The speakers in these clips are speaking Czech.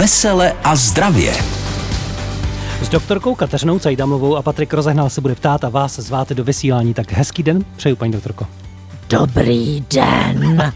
Vesele a zdravě. S doktorkou Kateřinou Cajdamovou a Patrik Rozehnal se bude ptát a vás zváte do vysílání. Tak hezký den přeju, paní doktorko. Dobrý den.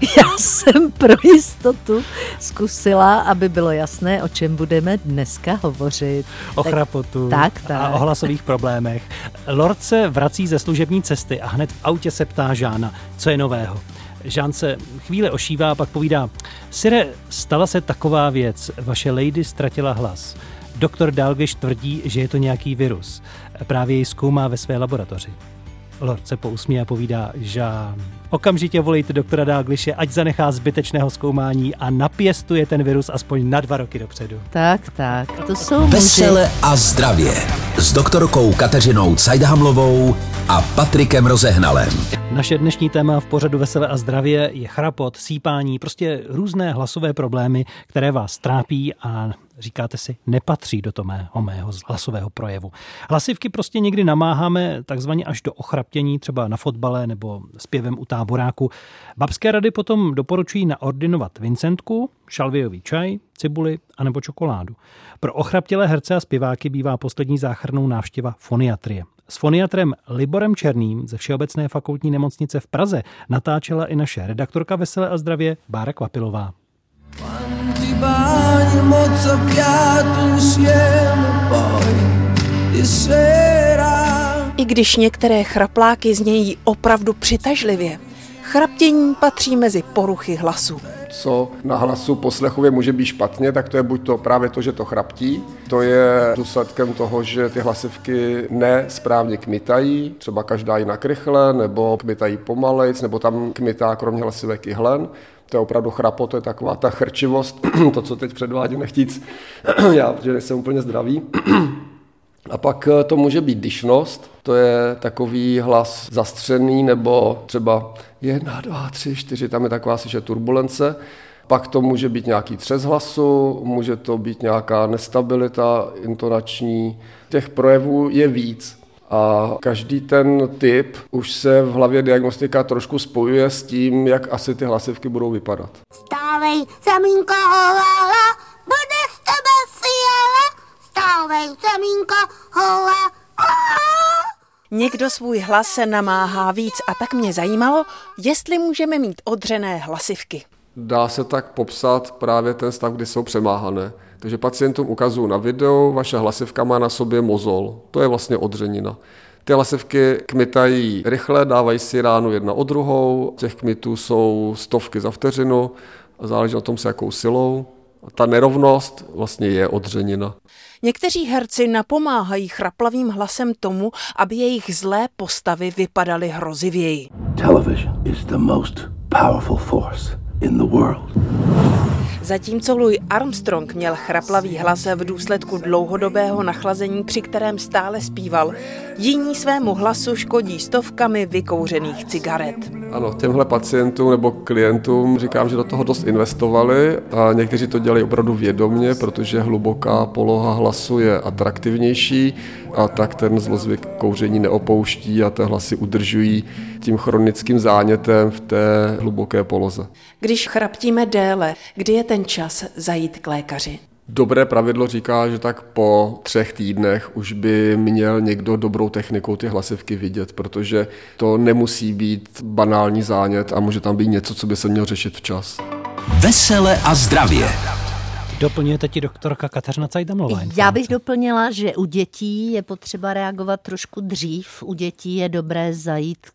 Já jsem pro jistotu zkusila, aby bylo jasné, o čem budeme dneska hovořit. O tak, chrapotu tak, tak. a o hlasových problémech. Lord se vrací ze služební cesty a hned v autě se ptá Žána, co je nového. Žán se chvíli ošívá a pak povídá, Sire, stala se taková věc, vaše lady ztratila hlas. Doktor Dalgish tvrdí, že je to nějaký virus. Právě ji zkoumá ve své laboratoři. Lord se pousmí a povídá, že okamžitě volejte doktora Dalglishe, ať zanechá zbytečného zkoumání a napěstuje ten virus aspoň na dva roky dopředu. Tak, tak, to jsou Vesele muži. a zdravě s doktorkou Kateřinou Cajdhamlovou a Patrikem Rozehnalem. Naše dnešní téma v pořadu Vesele a zdravě je chrapot, sípání, prostě různé hlasové problémy, které vás trápí a říkáte si, nepatří do toho mého, hlasového projevu. Hlasivky prostě někdy namáháme takzvaně až do ochraptění, třeba na fotbale nebo zpěvem u táboráku. Babské rady potom doporučují naordinovat Vincentku, šalvějový čaj, cibuli anebo čokoládu. Pro ochraptělé herce a zpěváky bývá poslední záchrnou návštěva foniatrie. S foniatrem Liborem Černým ze Všeobecné fakultní nemocnice v Praze natáčela i naše redaktorka Veselé a zdravě Bára Kvapilová. I když některé chrapláky znějí opravdu přitažlivě, chraptění patří mezi poruchy hlasu. Co na hlasu poslechově může být špatně, tak to je buď to právě to, že to chraptí, to je důsledkem toho, že ty hlasivky nesprávně kmitají, třeba každá jinak rychle, nebo kmitají pomalejc, nebo tam kmitá kromě hlasivek i hlen. To je opravdu chrapo, to je taková ta chrčivost, to, co teď předvádím, nechtíc já, protože nejsem úplně zdravý. A pak eh, to může být dyšnost, to je takový hlas zastřený, nebo třeba jedna, dva, tři, čtyři, tam je taková slyšet turbulence. Pak to může být nějaký třes hlasu, může to být nějaká nestabilita intonační. Těch projevů je víc. A každý ten typ už se v hlavě diagnostika trošku spojuje s tím, jak asi ty hlasivky budou vypadat. Stávej, semínko, holala, bude z tebe fiala, stávej, semínko, hola, Někdo svůj hlas se namáhá víc a tak mě zajímalo, jestli můžeme mít odřené hlasivky. Dá se tak popsat právě ten stav, kdy jsou přemáhané. Takže pacientům ukazuju na videu, vaše hlasivka má na sobě mozol. To je vlastně odřenina. Ty hlasivky kmitají rychle, dávají si ránu jedna od druhou, těch kmitů jsou stovky za vteřinu, záleží na tom, s jakou silou. A ta nerovnost vlastně je odřenina. Někteří herci napomáhají chraplavým hlasem tomu, aby jejich zlé postavy vypadaly hrozivěji. Television is the most powerful force in the world. Zatímco Louis Armstrong měl chraplavý hlas v důsledku dlouhodobého nachlazení, při kterém stále zpíval, jiní svému hlasu škodí stovkami vykouřených cigaret. Ano, těmhle pacientům nebo klientům říkám, že do toho dost investovali a někteří to dělají opravdu vědomně, protože hluboká poloha hlasu je atraktivnější a tak ten zlozvyk kouření neopouští a ty hlasy udržují tím chronickým zánětem v té hluboké poloze. Když chraptíme déle, kdy je ten čas zajít k lékaři? Dobré pravidlo říká, že tak po třech týdnech už by měl někdo dobrou technikou ty hlasivky vidět, protože to nemusí být banální zánět a může tam být něco, co by se měl řešit včas. Vesele a zdravě. Doplňujete ti doktorka Kateřina Cajdamová. Já bych doplnila, že u dětí je potřeba reagovat trošku dřív. U dětí je dobré zajít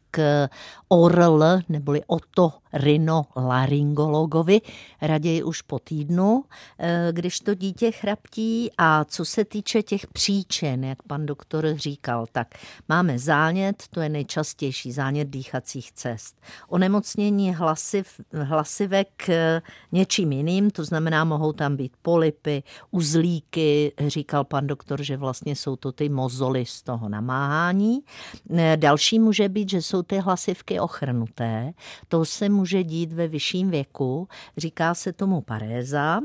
ORL, neboli otorinolaryngologovi, raději už po týdnu, eh, když to dítě chraptí. A co se týče těch příčin, jak pan doktor říkal, tak máme zánět, to je nejčastější zánět dýchacích cest. Onemocnění hlasiv, hlasivek eh, něčím jiným, to znamená, mohou tam být polipy, uzlíky, říkal pan doktor, že vlastně jsou to ty mozoly z toho namáhání. Eh, další může být, že jsou ty hlasivky ochrnuté. To se může dít ve vyšším věku, říká se tomu paréza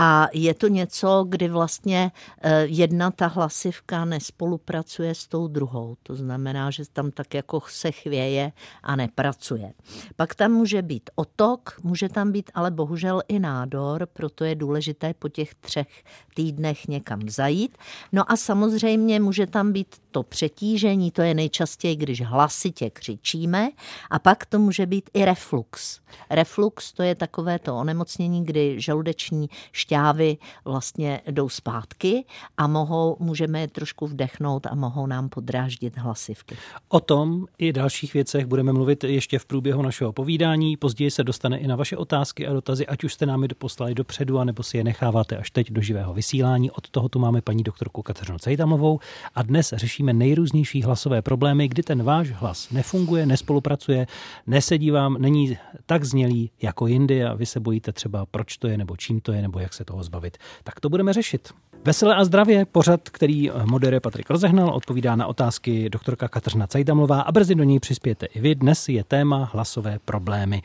A je to něco, kdy vlastně eh, jedna ta hlasivka nespolupracuje s tou druhou. To znamená, že tam tak jako se chvěje a nepracuje. Pak tam může být otok, může tam být ale bohužel i nádor, proto je důležité po těch třech týdnech někam zajít. No a samozřejmě může tam být to přetížení, to je nejčastěji, když hlasitě křičíme, a pak to může být i reflux. Reflux to je takové to onemocnění, kdy žaludeční šťávy vlastně jdou zpátky a mohou, můžeme je trošku vdechnout a mohou nám podráždit hlasivky. O tom i dalších věcech budeme mluvit ještě v průběhu našeho povídání. Později se dostane i na vaše otázky a dotazy, ať už jste nám je poslali dopředu, anebo si je necháváte až teď do živého vysílání. Od toho tu máme paní doktorku Kateřinu Cejtamovou a dnes řešíme nejrůznější hlasové problémy, kdy ten váš hlas nefunguje, nespolupracuje, nesedí vám, není tak znělý jako jindy a vy se bojíte třeba, proč to je, nebo čím to je, nebo jak se toho zbavit. Tak to budeme řešit. Veselé a zdravě, pořad, který moderuje Patrik Rozehnal, odpovídá na otázky doktorka Kateřina Cajdamlová a brzy do něj přispějete i vy. Dnes je téma hlasové problémy.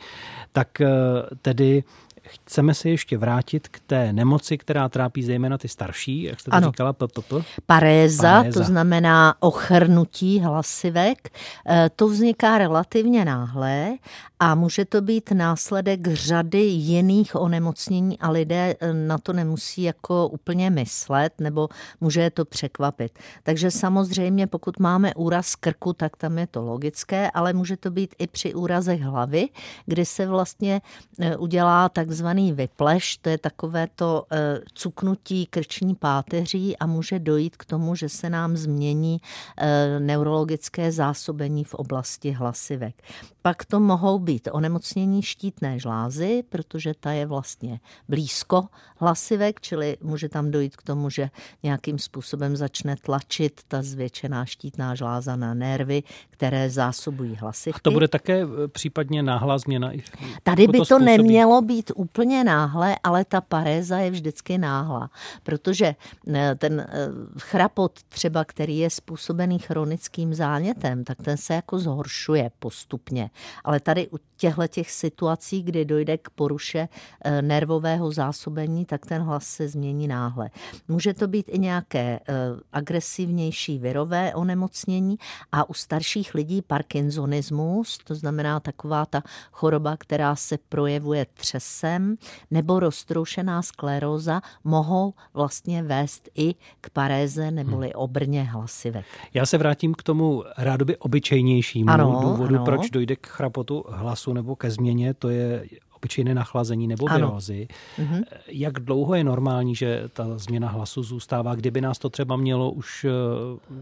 Tak eh, tedy chceme se ještě vrátit k té nemoci, která trápí zejména ty starší, jak jste to ano. říkala? PPP? Paréza, Paréza, to znamená ochrnutí hlasivek. Eh, to vzniká relativně náhle a může to být následek řady jiných onemocnění a lidé eh, na to nemusí jako úplně myslet nebo může je to překvapit. Takže samozřejmě, pokud máme úraz krku, tak tam je to logické, ale může to být i při úrazech hlavy, kdy se vlastně eh, udělá takzvaný vypleš, to je takové to eh, cuknutí krční páteří a může dojít k tomu, že se nám změní neurologické zásobení v oblasti hlasivek. Pak to mohou být onemocnění štítné žlázy, protože ta je vlastně blízko hlasivek, čili může tam dojít k tomu, že nějakým způsobem začne tlačit ta zvětšená štítná žláza na nervy, které zásobují hlasivky. A to bude také e, případně náhlá změna? Tady jako by to, to nemělo být úplně náhle, ale ta paréza je vždycky náhla, protože e, ten e, chrapot třeba, který je způsobený chronickým zánětem, tak ten se jako zhoršuje postupně. Ale tady u těchto těch situací, kdy dojde k poruše eh, nervového zásobení, tak ten hlas se změní náhle. Může to být i nějaké eh, agresivnější virové onemocnění a u starších lidí parkinsonismus, to znamená taková ta choroba, která se projevuje třesem, nebo roztroušená skleróza, mohou vlastně vést i k paréze neboli hmm. obrně hlasivek. Já se vrátím k tomu rádoby obyčejnějšímu ano, důvodu, ano. proč dojde k chrapotu hlasu nebo ke změně, to je obyčejné nachlazení nebo virózy. Mm-hmm. Jak dlouho je normální, že ta změna hlasu zůstává? Kdyby nás to třeba mělo už eh,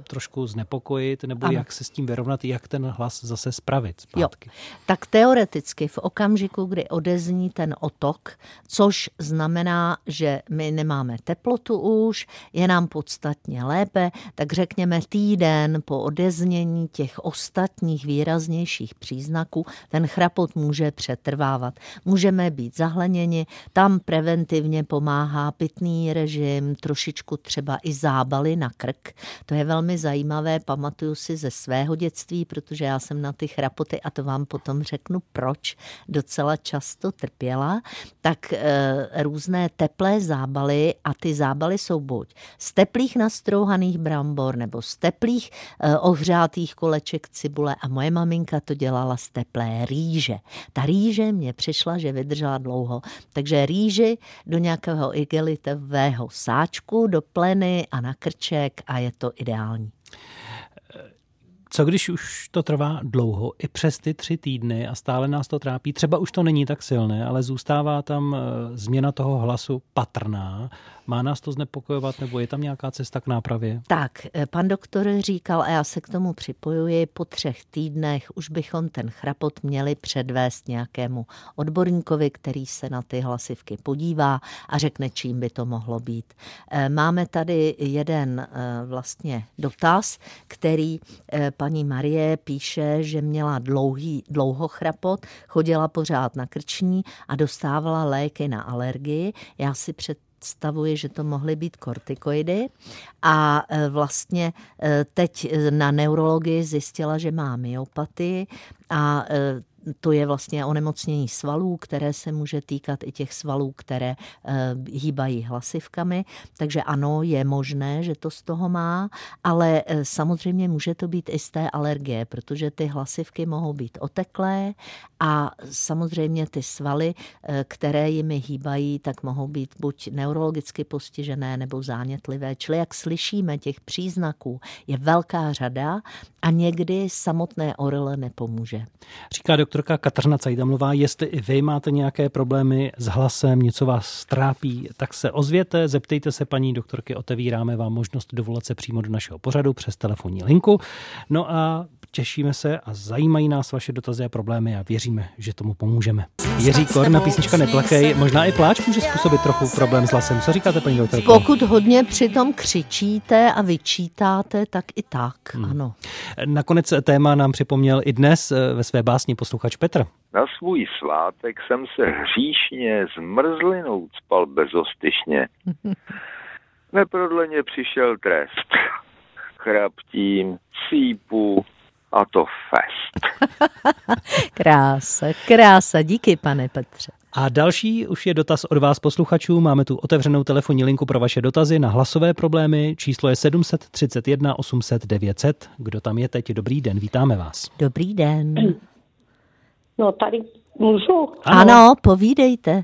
trošku znepokojit, nebo ano. jak se s tím vyrovnat, jak ten hlas zase spravit zpátky? Jo. Tak teoreticky v okamžiku, kdy odezní ten otok, což znamená, že my nemáme teplotu už, je nám podstatně lépe, tak řekněme týden po odeznění těch ostatních výraznějších příznaků, ten chrapot může přetrvávat můžeme být zahleněni. Tam preventivně pomáhá pitný režim, trošičku třeba i zábaly na krk. To je velmi zajímavé, pamatuju si ze svého dětství, protože já jsem na ty chrapoty, a to vám potom řeknu proč, docela často trpěla, tak e, různé teplé zábaly a ty zábaly jsou buď z teplých nastrouhaných brambor nebo z teplých e, ohřátých koleček cibule a moje maminka to dělala z teplé rýže. Ta rýže mě přišla, že vydržela dlouho. Takže rýži do nějakého igelitového sáčku, do pleny a na krček a je to ideální. Co když už to trvá dlouho, i přes ty tři týdny a stále nás to trápí? Třeba už to není tak silné, ale zůstává tam eh, změna toho hlasu patrná má nás to znepokojovat nebo je tam nějaká cesta k nápravě? Tak, eh, pan doktor říkal, a já se k tomu připojuji, po třech týdnech už bychom ten chrapot měli předvést nějakému odborníkovi, který se na ty hlasivky podívá a řekne, čím by to mohlo být. Eh, máme tady jeden vlastně dotaz, který paní Marie píše, že měla dlouhý, dlouho chrapot, chodila pořád na krční a dostávala léky na alergii. Já si před představuje, že to mohly být kortikoidy a e, vlastně e, teď na neurologii zjistila, že má myopatii a e, to je vlastně onemocnění svalů, které se může týkat i těch svalů, které eh, hýbají hlasivkami. Takže ano, je možné, že to z toho má, ale eh, samozřejmě může to být i z té alergie, protože ty hlasivky mohou být oteklé a samozřejmě ty svaly, eh, které jimi hýbají, tak mohou být buď neurologicky postižené nebo zánětlivé. Čili jak slyšíme, těch příznaků je velká řada a někdy samotné orele nepomůže. Říká doktorka Kateřina Cajdamlová, jestli i vy máte nějaké problémy s hlasem, něco vás trápí, tak se ozvěte, zeptejte se paní doktorky, otevíráme vám možnost dovolat se přímo do našeho pořadu přes telefonní linku. No a těšíme se a zajímají nás vaše dotazy a problémy a věříme, že tomu pomůžeme. Jiří Korna, písnička Neplakej, možná i pláč může způsobit trochu problém s hlasem. Co říkáte, paní doktorko? Pokud hodně přitom křičíte a vyčítáte, tak i tak, hmm. ano. Nakonec téma nám připomněl i dnes eh, ve své básni posluchač Petr. Na svůj svátek jsem se hříšně zmrzlinou spal bezostyšně. Neprodleně přišel trest. Chraptím, sípu, a to fest. krása, krása, díky pane Petře. A další už je dotaz od vás posluchačů. Máme tu otevřenou telefonní linku pro vaše dotazy na hlasové problémy. Číslo je 731 800 900. Kdo tam je teď? Dobrý den, vítáme vás. Dobrý den. No tady můžu? Ano, ano povídejte.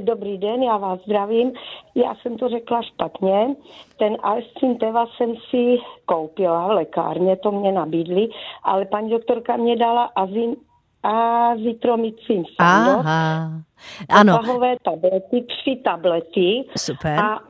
Dobrý den, já vás zdravím. Já jsem to řekla špatně. Ten Alstrin Teva jsem si koupila v lékárně, to mě nabídli, ale paní doktorka mě dala azin, azitromycin Aha, ano. tablety, tři tablety. Super. A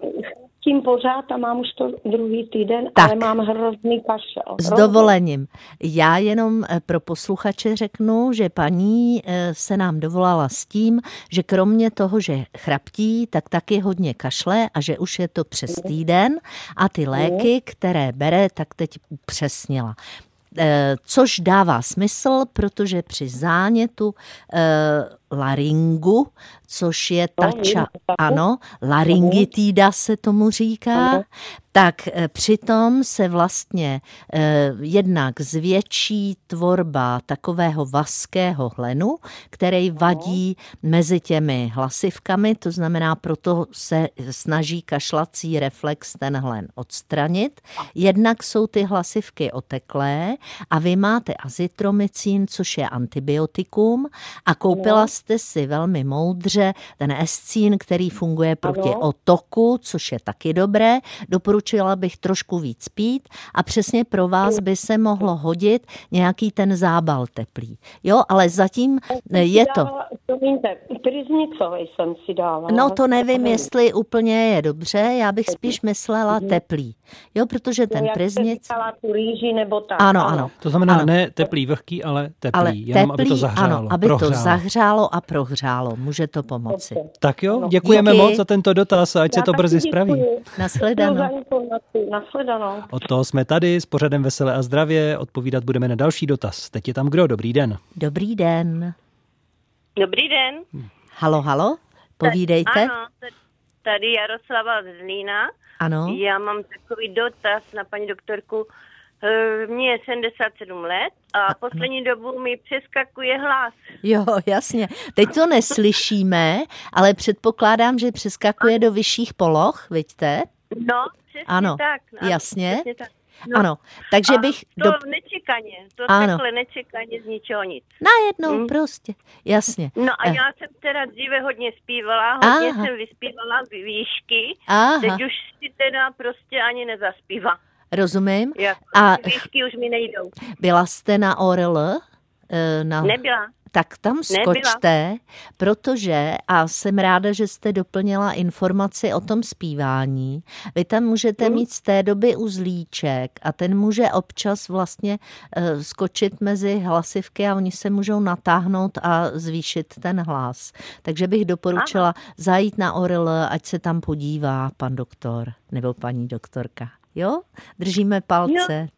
tím pořád a mám už to druhý týden, tak. ale mám hrozný kašel. S dovolením. Já jenom eh, pro posluchače řeknu, že paní eh, se nám dovolala s tím, že kromě toho, že chraptí, tak taky hodně kašle a že už je to přes týden a ty léky, které bere, tak teď upřesnila. Eh, což dává smysl, protože při zánětu laringu, což je ta ča... Ano, laryngitída se tomu říká. Tak eh, přitom se vlastně eh, jednak zvětší tvorba takového vaského hlenu, který vadí mezi těmi hlasivkami, to znamená, proto se snaží kašlací reflex ten hlen odstranit. Jednak jsou ty hlasivky oteklé a vy máte azitromycin, což je antibiotikum a koupila jste si velmi moudře ten escín, který funguje proti ano. otoku, což je taky dobré. Doporučila bych trošku víc pít a přesně pro vás by se mohlo hodit nějaký ten zábal teplý. Jo, ale zatím je to... Promiňte, jsem si dávala. No to nevím, jestli úplně je dobře, já bych spíš myslela mhm. teplý. Jo, protože ten no, priznic... tu rýži nebo tak. Ano, ano. To znamená ano. ne teplý vlhký, ale teplý, ale jenom teplý, aby to zahřálo. Ano, aby prohřálo. to zahřálo a prohřálo. Může to pomoci. Tak jo, děkujeme Díky. moc za tento dotaz a ať Já se to brzy spraví. Nasledanou. Nasledanou. Od toho jsme tady s pořadem Veselé a zdravě. Odpovídat budeme na další dotaz. Teď je tam kdo? Dobrý den. Dobrý den. Dobrý den. Halo, halo, povídejte. Ano, tady Jaroslava z Zlína. Ano. Já mám takový dotaz na paní doktorku. Eh, mně je 77 let a poslední dobu mi přeskakuje hlas. Jo, jasně. Teď to neslyšíme, ale předpokládám, že přeskakuje do vyšších poloh, vidíte? No, přesně ano, tak. Ano, jasně. Přesně tak. No, ano, takže bych... To do... nečekaně, to ano. takhle nečekaně z ničeho nic. Najednou hmm. prostě, jasně. No a eh. já jsem teda dříve hodně zpívala, hodně Aha. jsem vyspívala výšky, Aha. teď už si teda prostě ani nezaspívám. Rozumím. Jak, a výšky už mi nejdou. Byla jste na ORL? Eh, na... Nebyla tak tam skočte, Nebyla. protože, a jsem ráda, že jste doplnila informaci o tom zpívání, vy tam můžete hmm. mít z té doby uzlíček a ten může občas vlastně uh, skočit mezi hlasivky a oni se můžou natáhnout a zvýšit ten hlas. Takže bych doporučila Aha. zajít na ORL, ať se tam podívá pan doktor nebo paní doktorka. Jo? Držíme palce.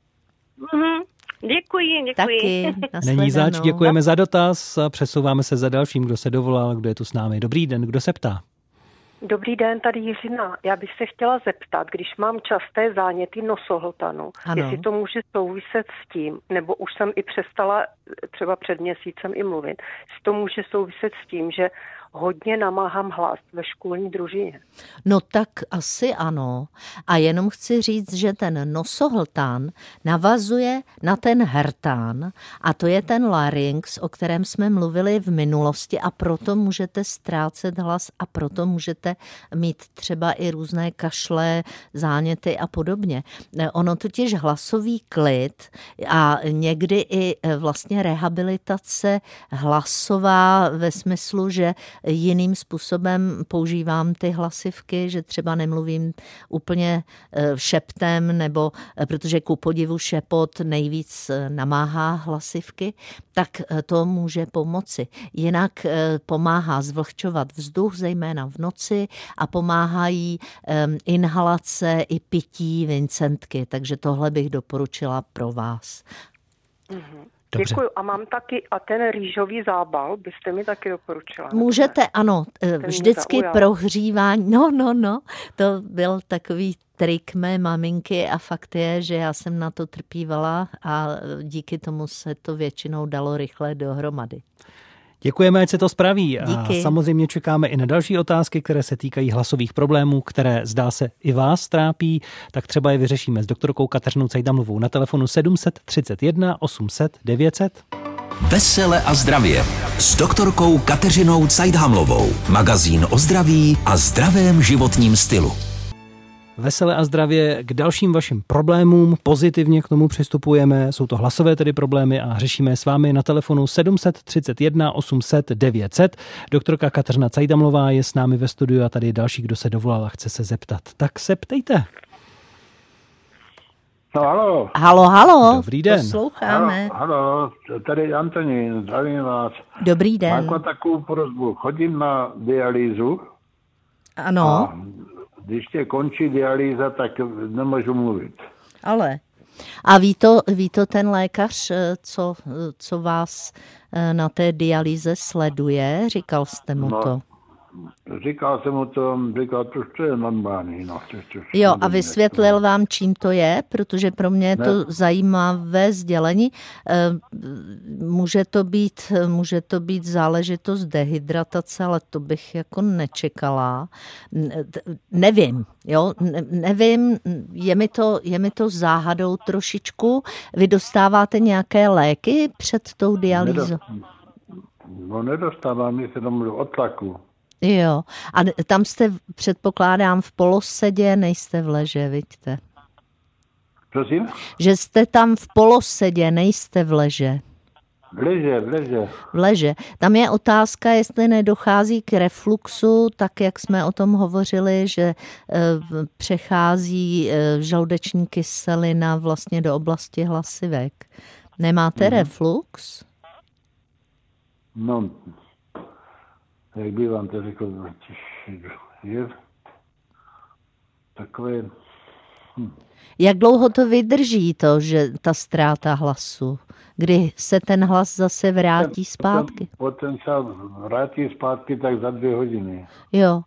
Jo. Mhm. Děkuji, děkuji. Taky, Není zač, děkujeme za dotaz a přesouváme se za dalším, kdo se dovolal, kdo je tu s námi. Dobrý den, kdo se ptá? Dobrý den, tady Jiřina. Já bych se chtěla zeptat, když mám časté záněty nosohltanu, ano. jestli to může souviset s tím, nebo už jsem i přestala třeba před měsícem i mluvit, jestli to může souviset s tím, že hodně namáhám hlas ve školní družině. No tak asi ano. A jenom chci říct, že ten nosohltán navazuje na ten hertán a to je ten larynx, o kterém jsme mluvili v minulosti a proto můžete ztrácet hlas a proto můžete mít třeba i různé kašle, záněty a podobně. Ono totiž hlasový klid a někdy i e, vlastně rehabilitace hlasová ve smyslu, že jiným způsobem používám ty hlasivky, že třeba nemluvím úplně eh, šeptem, nebo eh, protože ku podivu šepot nejvíc eh, namáhá hlasivky, tak to může pomoci. Jinak pomáhá zvlhčovat vzduch, zejména v noci, a pomáhají inhalace i pití Vincentky, takže tohle bych doporučila pro vás. Mm-hmm. Dobře. Děkuji. A mám taky, a ten rýžový zábal byste mi taky doporučila. Můžete, ne? ano, eh, vždycky prohřívání, no, no, no, to byl takový trik mé maminky a fakt je, že já jsem na to trpívala a díky tomu se to většinou dalo rychle dohromady. Děkujeme, ať se to spraví. Díky. A samozřejmě čekáme i na další otázky, které se týkají hlasových problémů, které zdá se i vás trápí. Tak třeba je vyřešíme s doktorkou Kateřinou Cejdamlovou na telefonu 731 800 900. Vesele a zdravě s doktorkou Kateřinou Cajdhamlovou. Magazín o zdraví a zdravém životním stylu vesele a zdravě k dalším vašim problémům. Pozitivně k tomu přistupujeme. Jsou to hlasové tedy problémy a řešíme s vámi na telefonu 731 800 900. Doktorka Kateřina Cajdamlová je s námi ve studiu a tady je další, kdo se dovolal a chce se zeptat. Tak se ptejte. No, halo. Halo, halo. Dobrý den. Posloucháme. Halo, halo, tady Antonín, zdravím vás. Dobrý den. Mám takovou prozbu. Chodím na dialýzu. Ano. A když tě končí dialýza, tak nemůžu mluvit. Ale. A ví to, ví to ten lékař, eh, co, co vás eh, na té dialýze sleduje? Říkal jste mu no, to? Říkal jsem mu to, říkal, to, to je normální. No, to, to, jo, a vysvětlil vám, čím to je, protože pro mě je to ne. zajímavé sdělení. Eh, může to, být, může to být záležitost dehydratace, ale to bych jako nečekala. Nevím, jo, nevím, je mi to, je mi to záhadou trošičku. Vy dostáváte nějaké léky před tou dialýzou? No nedostávám, se domů od tlaku. Jo, a tam jste, předpokládám, v polosedě, nejste v leže, vidíte? Prosím? Že jste tam v polosedě, nejste v leže. V leže, v leže. V leže. Tam je otázka, jestli nedochází k refluxu, tak jak jsme o tom hovořili, že e, přechází e, žaludeční kyselina vlastně do oblasti hlasivek. Nemáte mm-hmm. reflux? No, jak by vám to řekl, je takové... Hm. Jak dlouho to vydrží to, že ta ztráta hlasu? Kdy se ten hlas zase vrátí zpátky. Potom se vrátí zpátky tak za dvě hodiny. Jo.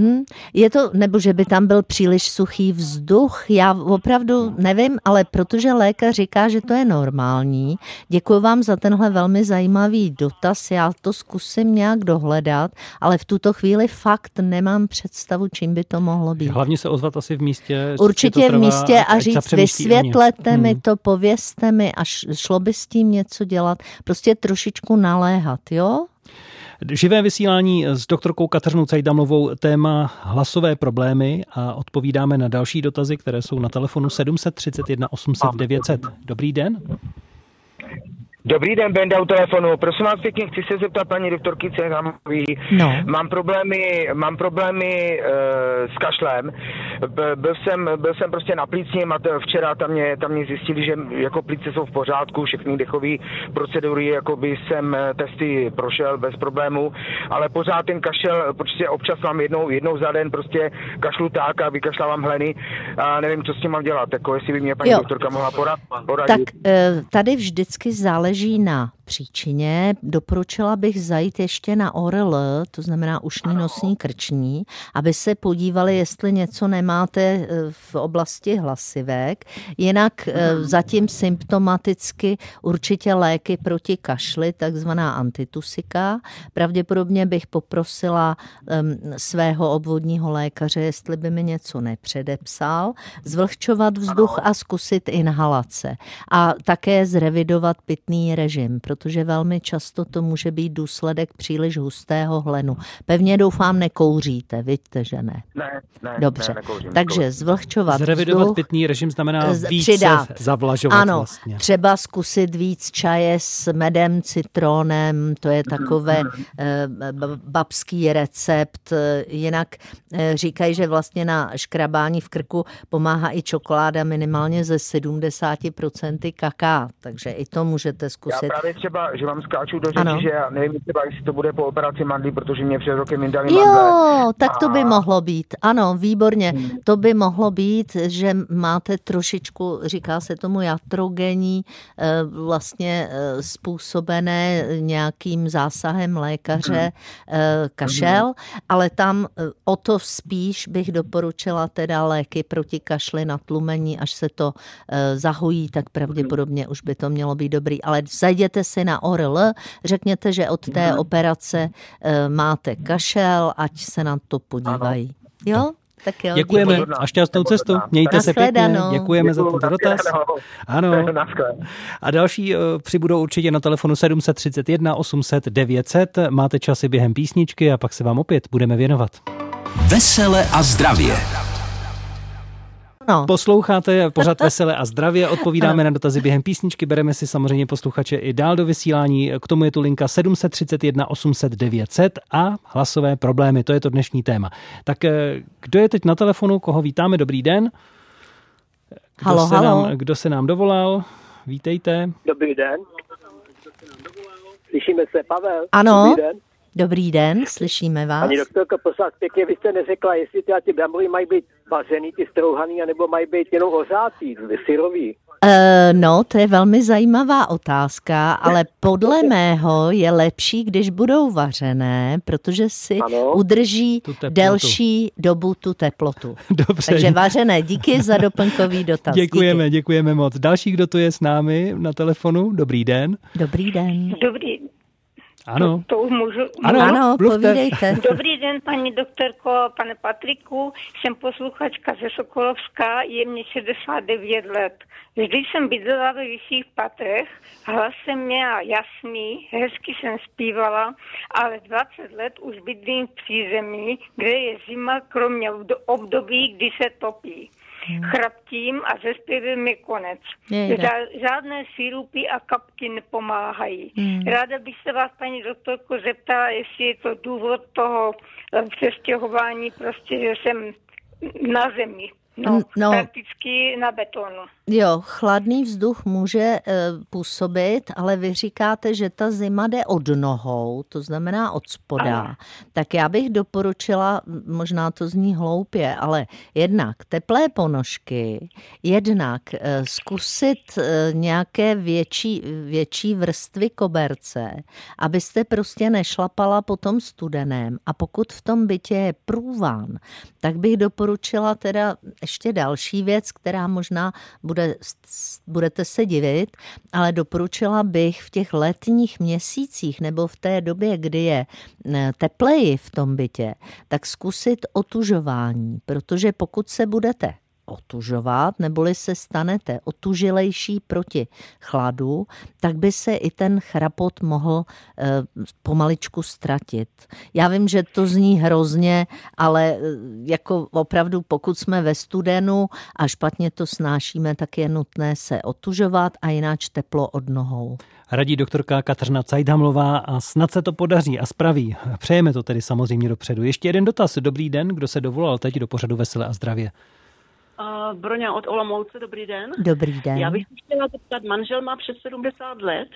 Hm. Je to, nebo že by tam byl příliš suchý vzduch, já opravdu nevím, ale protože lékař říká, že to je normální, děkuji vám za tenhle velmi zajímavý dotaz, já to zkusím nějak dohledat, ale v tuto chvíli fakt nemám představu, čím by to mohlo být. Hlavně se ozvat asi v místě. Určitě v místě a říct, vysvětlete mi hmm. to, povězte mi a šlo by s tím něco dělat, prostě trošičku naléhat, jo? Živé vysílání s doktorkou Kateřinou Cajdamlovou téma hlasové problémy a odpovídáme na další dotazy, které jsou na telefonu 731 800 900. Dobrý den. Dobrý den, Benda u telefonu. Prosím vás pěkně, chci se zeptat paní doktorky Cehamový. No. Mám problémy, mám problémy e, s kašlem. Byl jsem, byl jsem prostě na plícním a včera tam mě, tam mě zjistili, že jako plíce jsou v pořádku, všechny dechové procedury, jako by jsem eh, testy prošel bez problému, ale pořád ten kašel, prostě občas mám jednou, jednou za den prostě kašlu tak a vykašlávám hleny a nevím, co s tím mám dělat, jako jestli by mě paní jo. doktorka mohla poradit. Tak eh, tady vždycky záleží záleží na příčině. Doporučila bych zajít ještě na ORL, to znamená ušní nosní krční, aby se podívali, jestli něco nemáte eh, v oblasti hlasivek. Jinak eh, zatím symptomaticky určitě léky proti kašli, takzvaná antitusika. Pravděpodobně bych poprosila um, svého obvodního lékaře, jestli by mi něco nepředepsal, zvlhčovat vzduch a zkusit inhalace. A také zrevidovat pitný režim, protože velmi často to může být důsledek příliš hustého hlenu. Pevně doufám, nekouříte, vidíte, že ne? Ne, ne. Dobře, ne, nekouřím, takže nekouřím. zvlhčovat Zrevidovat vzduch, pitný režim znamená více přidat. zavlažovat Ano, vlastně. třeba zkusit víc čaje s medem, citronem, to je takové eh, b- babský recept. Jinak eh, říkají, že vlastně na škrabání v krku pomáhá i čokoláda minimálně ze 70% kaká, takže i to můžete Já zkusit. právě třeba, že vám skáču do Ano. řeči, že já nevím třeba, jestli to bude po operaci mandlí, protože mě před rokem jim dali mandle. Jo, tak to by A- mohlo být. Ano, výborně. To by mohlo být, že máte trošičku, říká se tomu jatrogenní, eh, vlastně eh, způsobené nějakým zásahem lékaře eh, kašel, ale tam o to spíš bych doporučila teda léky proti kašli na tlumení, až se to zahojí, tak pravděpodobně už by to mělo být dobrý. Ale zajděte si na ORL, řekněte, že od té operace eh, máte kašel, ať se na to podívají. Jo? Tak jo. Děkujeme díky. a šťastnou cestu. Mějte se pěkně. Děkujeme za tento dotaz. Ano. A další eh, přibudou určitě na telefonu 731 800 900. Máte časy během písničky a pak se vám opět budeme věnovat. Vesele a zdravě. No. Posloucháte pořád Veselé a zdravě, odpovídáme na dotazy během písničky, bereme si samozřejmě posluchače i dál do vysílání. K tomu je tu linka 731 800 900 a hlasové problémy, to je to dnešní téma. Tak eh, kdo je teď na telefonu, koho vítáme, dobrý den. Kdo, Halo, se, halo. Nám, kdo se nám dovolal? Vítejte. Dobrý den. Slyšíme se, Pavel? Ano. Dobrý den. Dobrý den, slyšíme vás. Pani doktorko, prosím vás pěkně, vy jste neřekla, jestli teda ty brambory mají být vařený, ty strouhaný, anebo mají být jenom ohřátý, syrový. E, no, to je velmi zajímavá otázka, ale podle mého je lepší, když budou vařené, protože si Ano. udrží delší dobu tu teplotu. Dobře. Takže vařené, díky za doplňkový dotaz. Děkujeme, Díky. děkujeme moc. Další, kdo tu je s námi na telefonu, dobrý den. Dobrý den. Dobrý, Ano. to už můžu. Ano, Ano, povídejte. Dobrý den, paní doktorko, pane Patriku. Jsem posluchačka ze Sokolovska, je mě 69 let. Vždy jsem bydlela ve vyšších patrech, hlas jsem měla jasný, hezky jsem zpívala, ale 20 let už bydlím v přízemí, kde je zima, kromě obdo- období, kdy se topí. Chraptím a ze zpěvem je konec. Jejda. Žádné sirupy a kapky nepomáhají. Hmm. Ráda bych se vás, paní doktorko, zeptala, jestli je to důvod toho eh, přestěhování, prostě, že jsem na zemi. No, No. prakticky na betonu. Jo, chladný vzduch může e, působit, ale vy říkáte, že ta zima jde od nohou, to znamená od spoda. Ano. Tak já bych doporučila, možná to zní hloupě, ale jednak teplé ponožky, jednak e, zkusit e, nějaké větší, větší vrstvy koberce, abyste prostě nešlapala po tom studeném. A pokud v tom bytě je průván, tak bych doporučila teda ještě další věc, která možná bude, budete se divit, ale doporučila bych v těch letních měsících nebo v té době, kdy je tepleji v tom bytě, tak zkusit otužování, protože pokud se budete otužovat, neboli se stanete otužilejší proti chladu, tak by se i ten chrapot mohl e, pomaličku ztratit. Já vím, že to zní hrozně, ale e, jako opravdu pokud jsme ve studenu a špatně to snášíme, tak je nutné se otužovat a jináč teplo od nohou. Radí doktorka Kateřina Cajdhamlová a snad se to podaří a spraví. Přejeme to tedy samozřejmě dopředu. Ještě jeden dotaz. Dobrý den, kdo se dovolal teď do pořadu Veselé a zdravě. Uh, Broňa od Olomouce, dobrý den. Dobrý den. Já bych chtěla zeptat, manžel má přes 70 let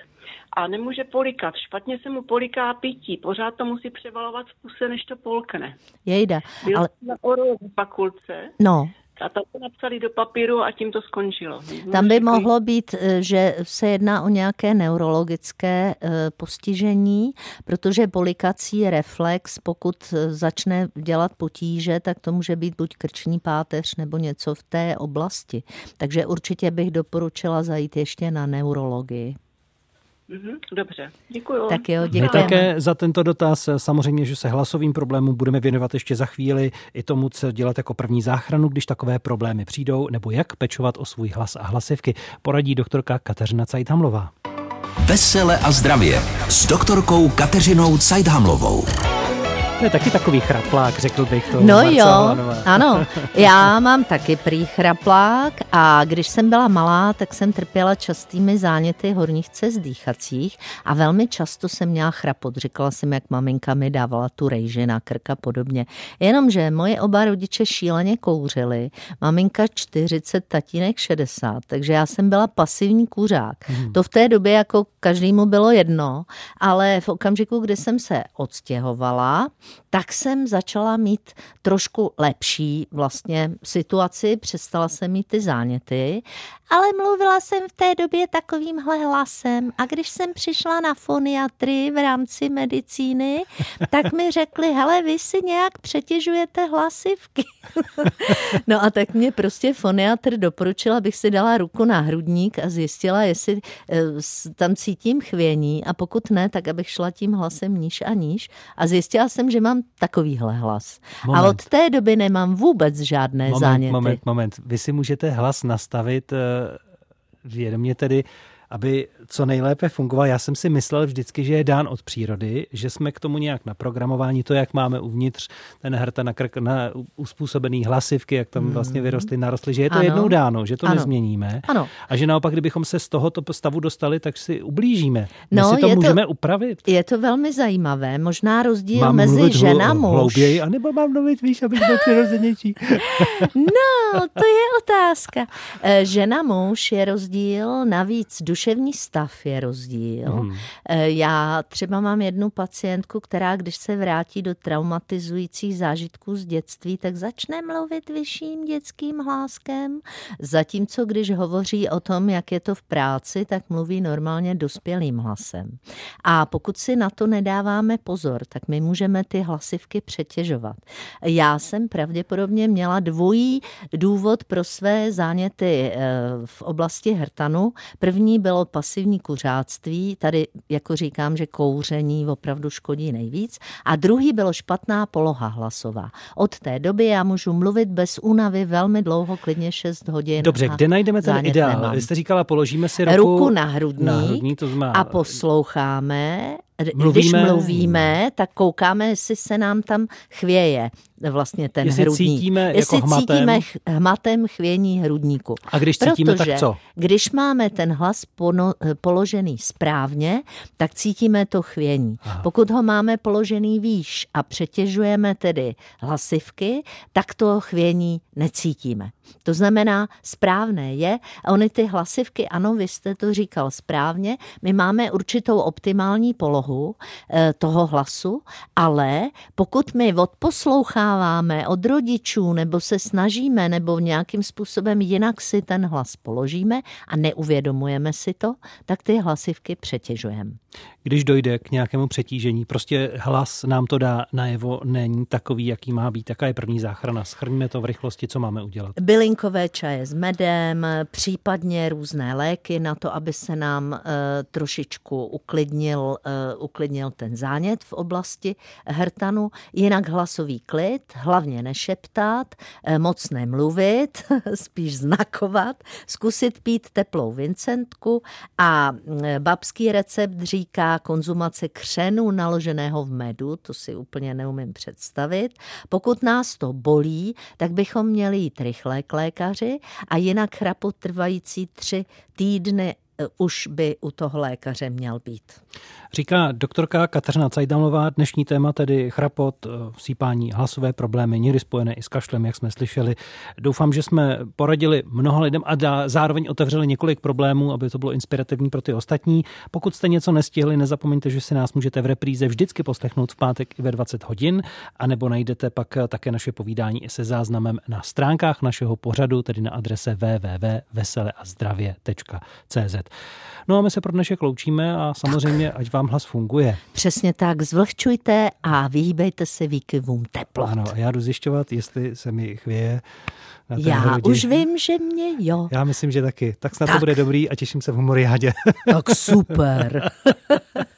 a nemůže polikat. Špatně se mu poliká pití, pořád to musí převalovat v puse, než to polkne. Jejda, Byl ale na orové fakultce, no, A tam to napsali do papíru a tím to skončilo. Tam by mohlo být, eh, že se jedná o nějaké neurologické eh, postižení, protože polikací reflex, pokud eh, začne dělat potíže, tak to může být buď krční páteř nebo něco v té oblasti. Takže určitě bych doporučila zajít ještě na neurologii. Mhm, dobře, děkuji. Tak jo, děkujeme. My také za tento dotaz, samozřejmě, že se hlasovým problémům budeme věnovat ještě za chvíli i tomu, co dělat jako první záchranu, když takové problémy přijdou, nebo jak pečovat o svůj hlas a hlasivky, poradí doktorka Kateřina Cajthamlová. Vesele a zdravě s doktorkou Kateřinou Cajthamlovou. To je taky takový chraplák, řekl bych to. No jo, ano. Já mám taky prý chraplák a když jsem byla malá, tak jsem trpěla častými záněty horních cest dýchacích a velmi často jsem měla chrapot. Říkala jsem, jak maminka mi dávala tu rejži na krk a podobně. Jenomže moje oba rodiče šíleně kouřili. Maminka 40, tatínek 60, takže já jsem byla pasivní kuřák. Hmm. To v té době jako každému bylo jedno, ale v okamžiku, kdy jsem se odstěhovala, tak jsem začala mít trošku lepší vlastně situaci, přestala jsem mít ty záněty, ale mluvila jsem v té době takovýmhle hlasem. A když jsem přišla na foniatry v rámci medicíny, tak mi řekli, hele, vy si nějak přetěžujete hlasivky. no a tak mě prostě foniatr doporučila, abych si dala ruku na hrudník a zjistila, jestli eh, tam cítím chvění. A pokud ne, tak abych šla tím hlasem níž a níž. A zjistila jsem, že mám takovýhle hlas. Moment. A od té doby nemám vůbec žádné moment, záněty. Moment, moment. Vy si můžete hlas nastavit eh, vědomě tedy aby co nejlépe fungoval. Já jsem si myslel vždycky, že je dán od přírody, že jsme k tomu nějak naprogramováni, to, jak máme uvnitř ten hrta na, krk, na uspůsobený hlasivky, jak tam vlastně mm. vyrostly, narostly, že je to ano. jednou dáno, že to ano. nezměníme. Ano. A že naopak, kdybychom se z tohoto stavu dostali, tak si ublížíme. My no, si to můžeme to, upravit. Je to velmi zajímavé. Možná rozdíl mám mezi žena muž. Hlouběji, anebo mám mluvit, víš, abych byl přirozenější. no, to je otázka. Eh, žena muž je rozdíl, navíc duševní stav je rozdíl. Hmm. Já třeba mám jednu pacientku, která když se vrátí do traumatizujících zážitků z dětství, tak začne mluvit vyšším dětským hláskem, zatímco když hovoří o tom, jak je to v práci, tak mluví normálně dospělým hlasem. A pokud si na to nedáváme pozor, tak my můžeme ty hlasivky přetěžovat. Já jsem pravděpodobně měla dvojí důvod pro své záněty eh, v oblasti hrtanu. První bylo pasivní kuřáctví, tady jako říkám, že kouření opravdu škodí nejvíc. A druhý bylo špatná poloha hlasová. Od té doby já můžu mluvit bez únavy velmi dlouho, klidně 6 hodin. Dobře, kde najdeme ten ideál? Nemám. Vy jste říkala, položíme si ruku, ruku na hrudník, na hrudník to znamená... a posloucháme mluvíme, když mluvíme, tak koukáme, jestli se nám tam chvěje vlastně ten jestli hrudník. Cítíme jako jestli hmatem. cítíme hmatem chvění hrudníku. A když cítíme, Protože tak co? když máme ten hlas pono, položený správně, tak cítíme to chvění. Aha. Pokud ho máme položený výš a přetěžujeme tedy hlasivky, tak to chvění necítíme. To znamená, správné je, a ony ty hlasivky, ano, vy jste to říkal správně, my máme určitou optimální polohu e, toho hlasu, ale pokud my odposloucháváme od rodičů nebo se snažíme nebo nějakým způsobem jinak si ten hlas položíme a neuvědomujeme si to, tak ty hlasivky přetěžujeme. Když dojde k nějakému přetížení, prostě hlas nám to dá najevo, není takový, jaký má být. Taká je první záchrana. Schrňme to v rychlosti, co máme udělat. Bylinkové čaje s medem, případně různé léky na to, aby se nám uh, trošičku uklidnil, uh, uklidnil ten zánět v oblasti hrtanu. Jinak hlasový klid, hlavně nešeptat, uh, moc nemluvit, spíš znakovat, zkusit pít teplou vincentku a babský recept říká konzumace křenu naloženého v medu, to si úplně neumím představit. Pokud nás to bolí, tak bychom měli jít rychle k lékaři a jinak chrapu trvající tři týdny už by u toho lékaře měl být. Říká doktorka Kateřina Cajdamová, dnešní téma tedy chrapot, eh, sípání, hlasové problémy, někdy spojené i s kašlem, jak jsme slyšeli. Doufám, že jsme poradili mnoha lidem a zároveň otevřeli několik problémů, aby to bylo inspirativní pro ty ostatní. Pokud jste něco nestihli, nezapomeňte, že si nás můžete v repríze vždycky poslechnout v pátek i ve 20 hodin, anebo najdete pak také naše povídání i se záznamem na stránkách našeho pořadu, tedy na adrese www.veseleazdravě.cz. No a my se pro dnešek loučíme a samozřejmě, tak. ať vám hlas funguje. Přesně tak, zvlhčujte a vyhýbejte se výkyvům teplot. Ano, a já jdu zjišťovat, jestli se mi chvěje. Já hrudi. už vím, že mě jo. Já myslím, že taky. Tak snad tak. to bude dobrý a těším se v humoriádě. Tak super.